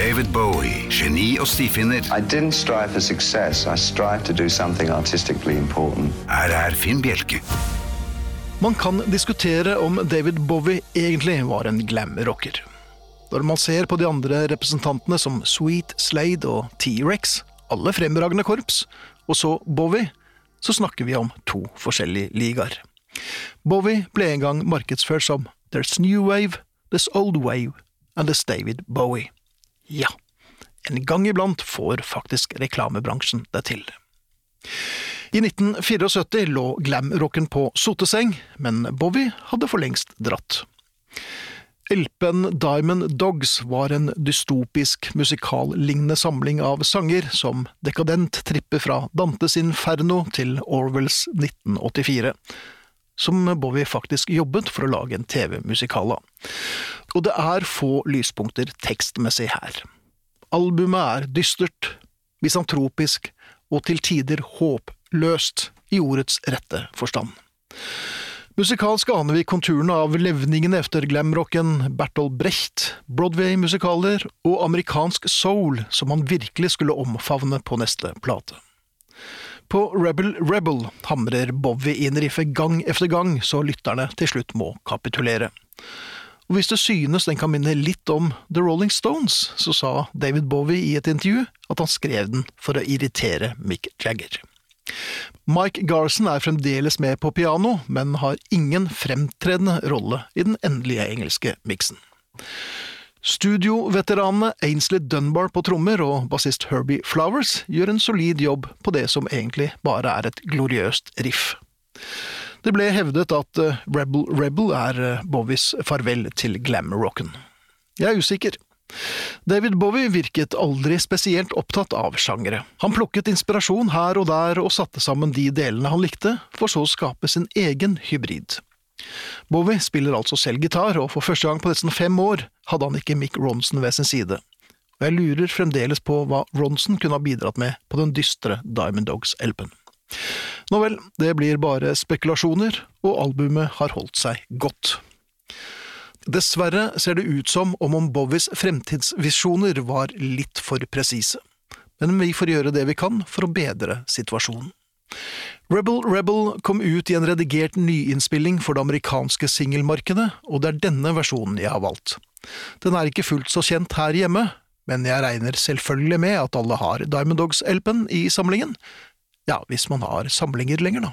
David Bowie, geni og stifinner. I didn't strive for success. I strived to do something artistically important. Her er Finn Bjelke. Man kan diskutere om David Bowie egentlig var en glam-rocker. Når man ser på de andre representantene som Sweet, Slade og T-Rex, alle fremragende korps, og så Bowie, så snakker vi om to forskjellige ligaer. Bowie ble en gang markedsført som There's New Wave, There's Old Wave and There's David Bowie. Ja, en gang iblant får faktisk reklamebransjen det til. I 1974 lå glamrocken på soteseng, men Bowie hadde for lengst dratt. LP-en Diamond Dogs var en dystopisk musikallignende samling av sanger som dekadent tripper fra Dantes Inferno til Orwells 1984, som Bowie faktisk jobbet for å lage en TV-musikal av. Og det er få lyspunkter tekstmessig her. Albumet er dystert, misantropisk og til tider håpløst i ordets rette forstand. Musikalsk aner vi konturene av levningene efter glamrocken, Bertolt Brecht, Broadway-musikaler og amerikansk soul som han virkelig skulle omfavne på neste plate. På Rebel Rebel hamrer Bowie inn riffet gang efter gang, så lytterne til slutt må kapitulere. Og hvis det synes den kan minne litt om The Rolling Stones, så sa David Bowie i et intervju at han skrev den for å irritere Mick Jagger. Mike Garson er fremdeles med på piano, men har ingen fremtredende rolle i den endelige engelske miksen. Studioveteranene Ainsley Dunbar på trommer og bassist Herbie Flowers gjør en solid jobb på det som egentlig bare er et gloriøst riff. Det ble hevdet at eh, Rebel Rebel er eh, Bowies farvel til glam-rocken. Jeg er usikker. David Bowie virket aldri spesielt opptatt av sjangere. Han plukket inspirasjon her og der og satte sammen de delene han likte, for så å skape sin egen hybrid. Bowie spiller altså selv gitar, og for første gang på nesten fem år hadde han ikke Mick Ronson ved sin side. Og jeg lurer fremdeles på hva Ronson kunne ha bidratt med på den dystre Diamond Dogs-LP-en. Nå vel, det blir bare spekulasjoner, og albumet har holdt seg godt. Dessverre ser det ut som om om Bowies fremtidsvisjoner var litt for presise, men vi får gjøre det vi kan for å bedre situasjonen. Rebel Rebel kom ut i en redigert nyinnspilling for det amerikanske singelmarkedet, og det er denne versjonen jeg har valgt. Den er ikke fullt så kjent her hjemme, men jeg regner selvfølgelig med at alle har Diamond Dogs-LP-en i samlingen. Ja, hvis man har samlinger lenger, da.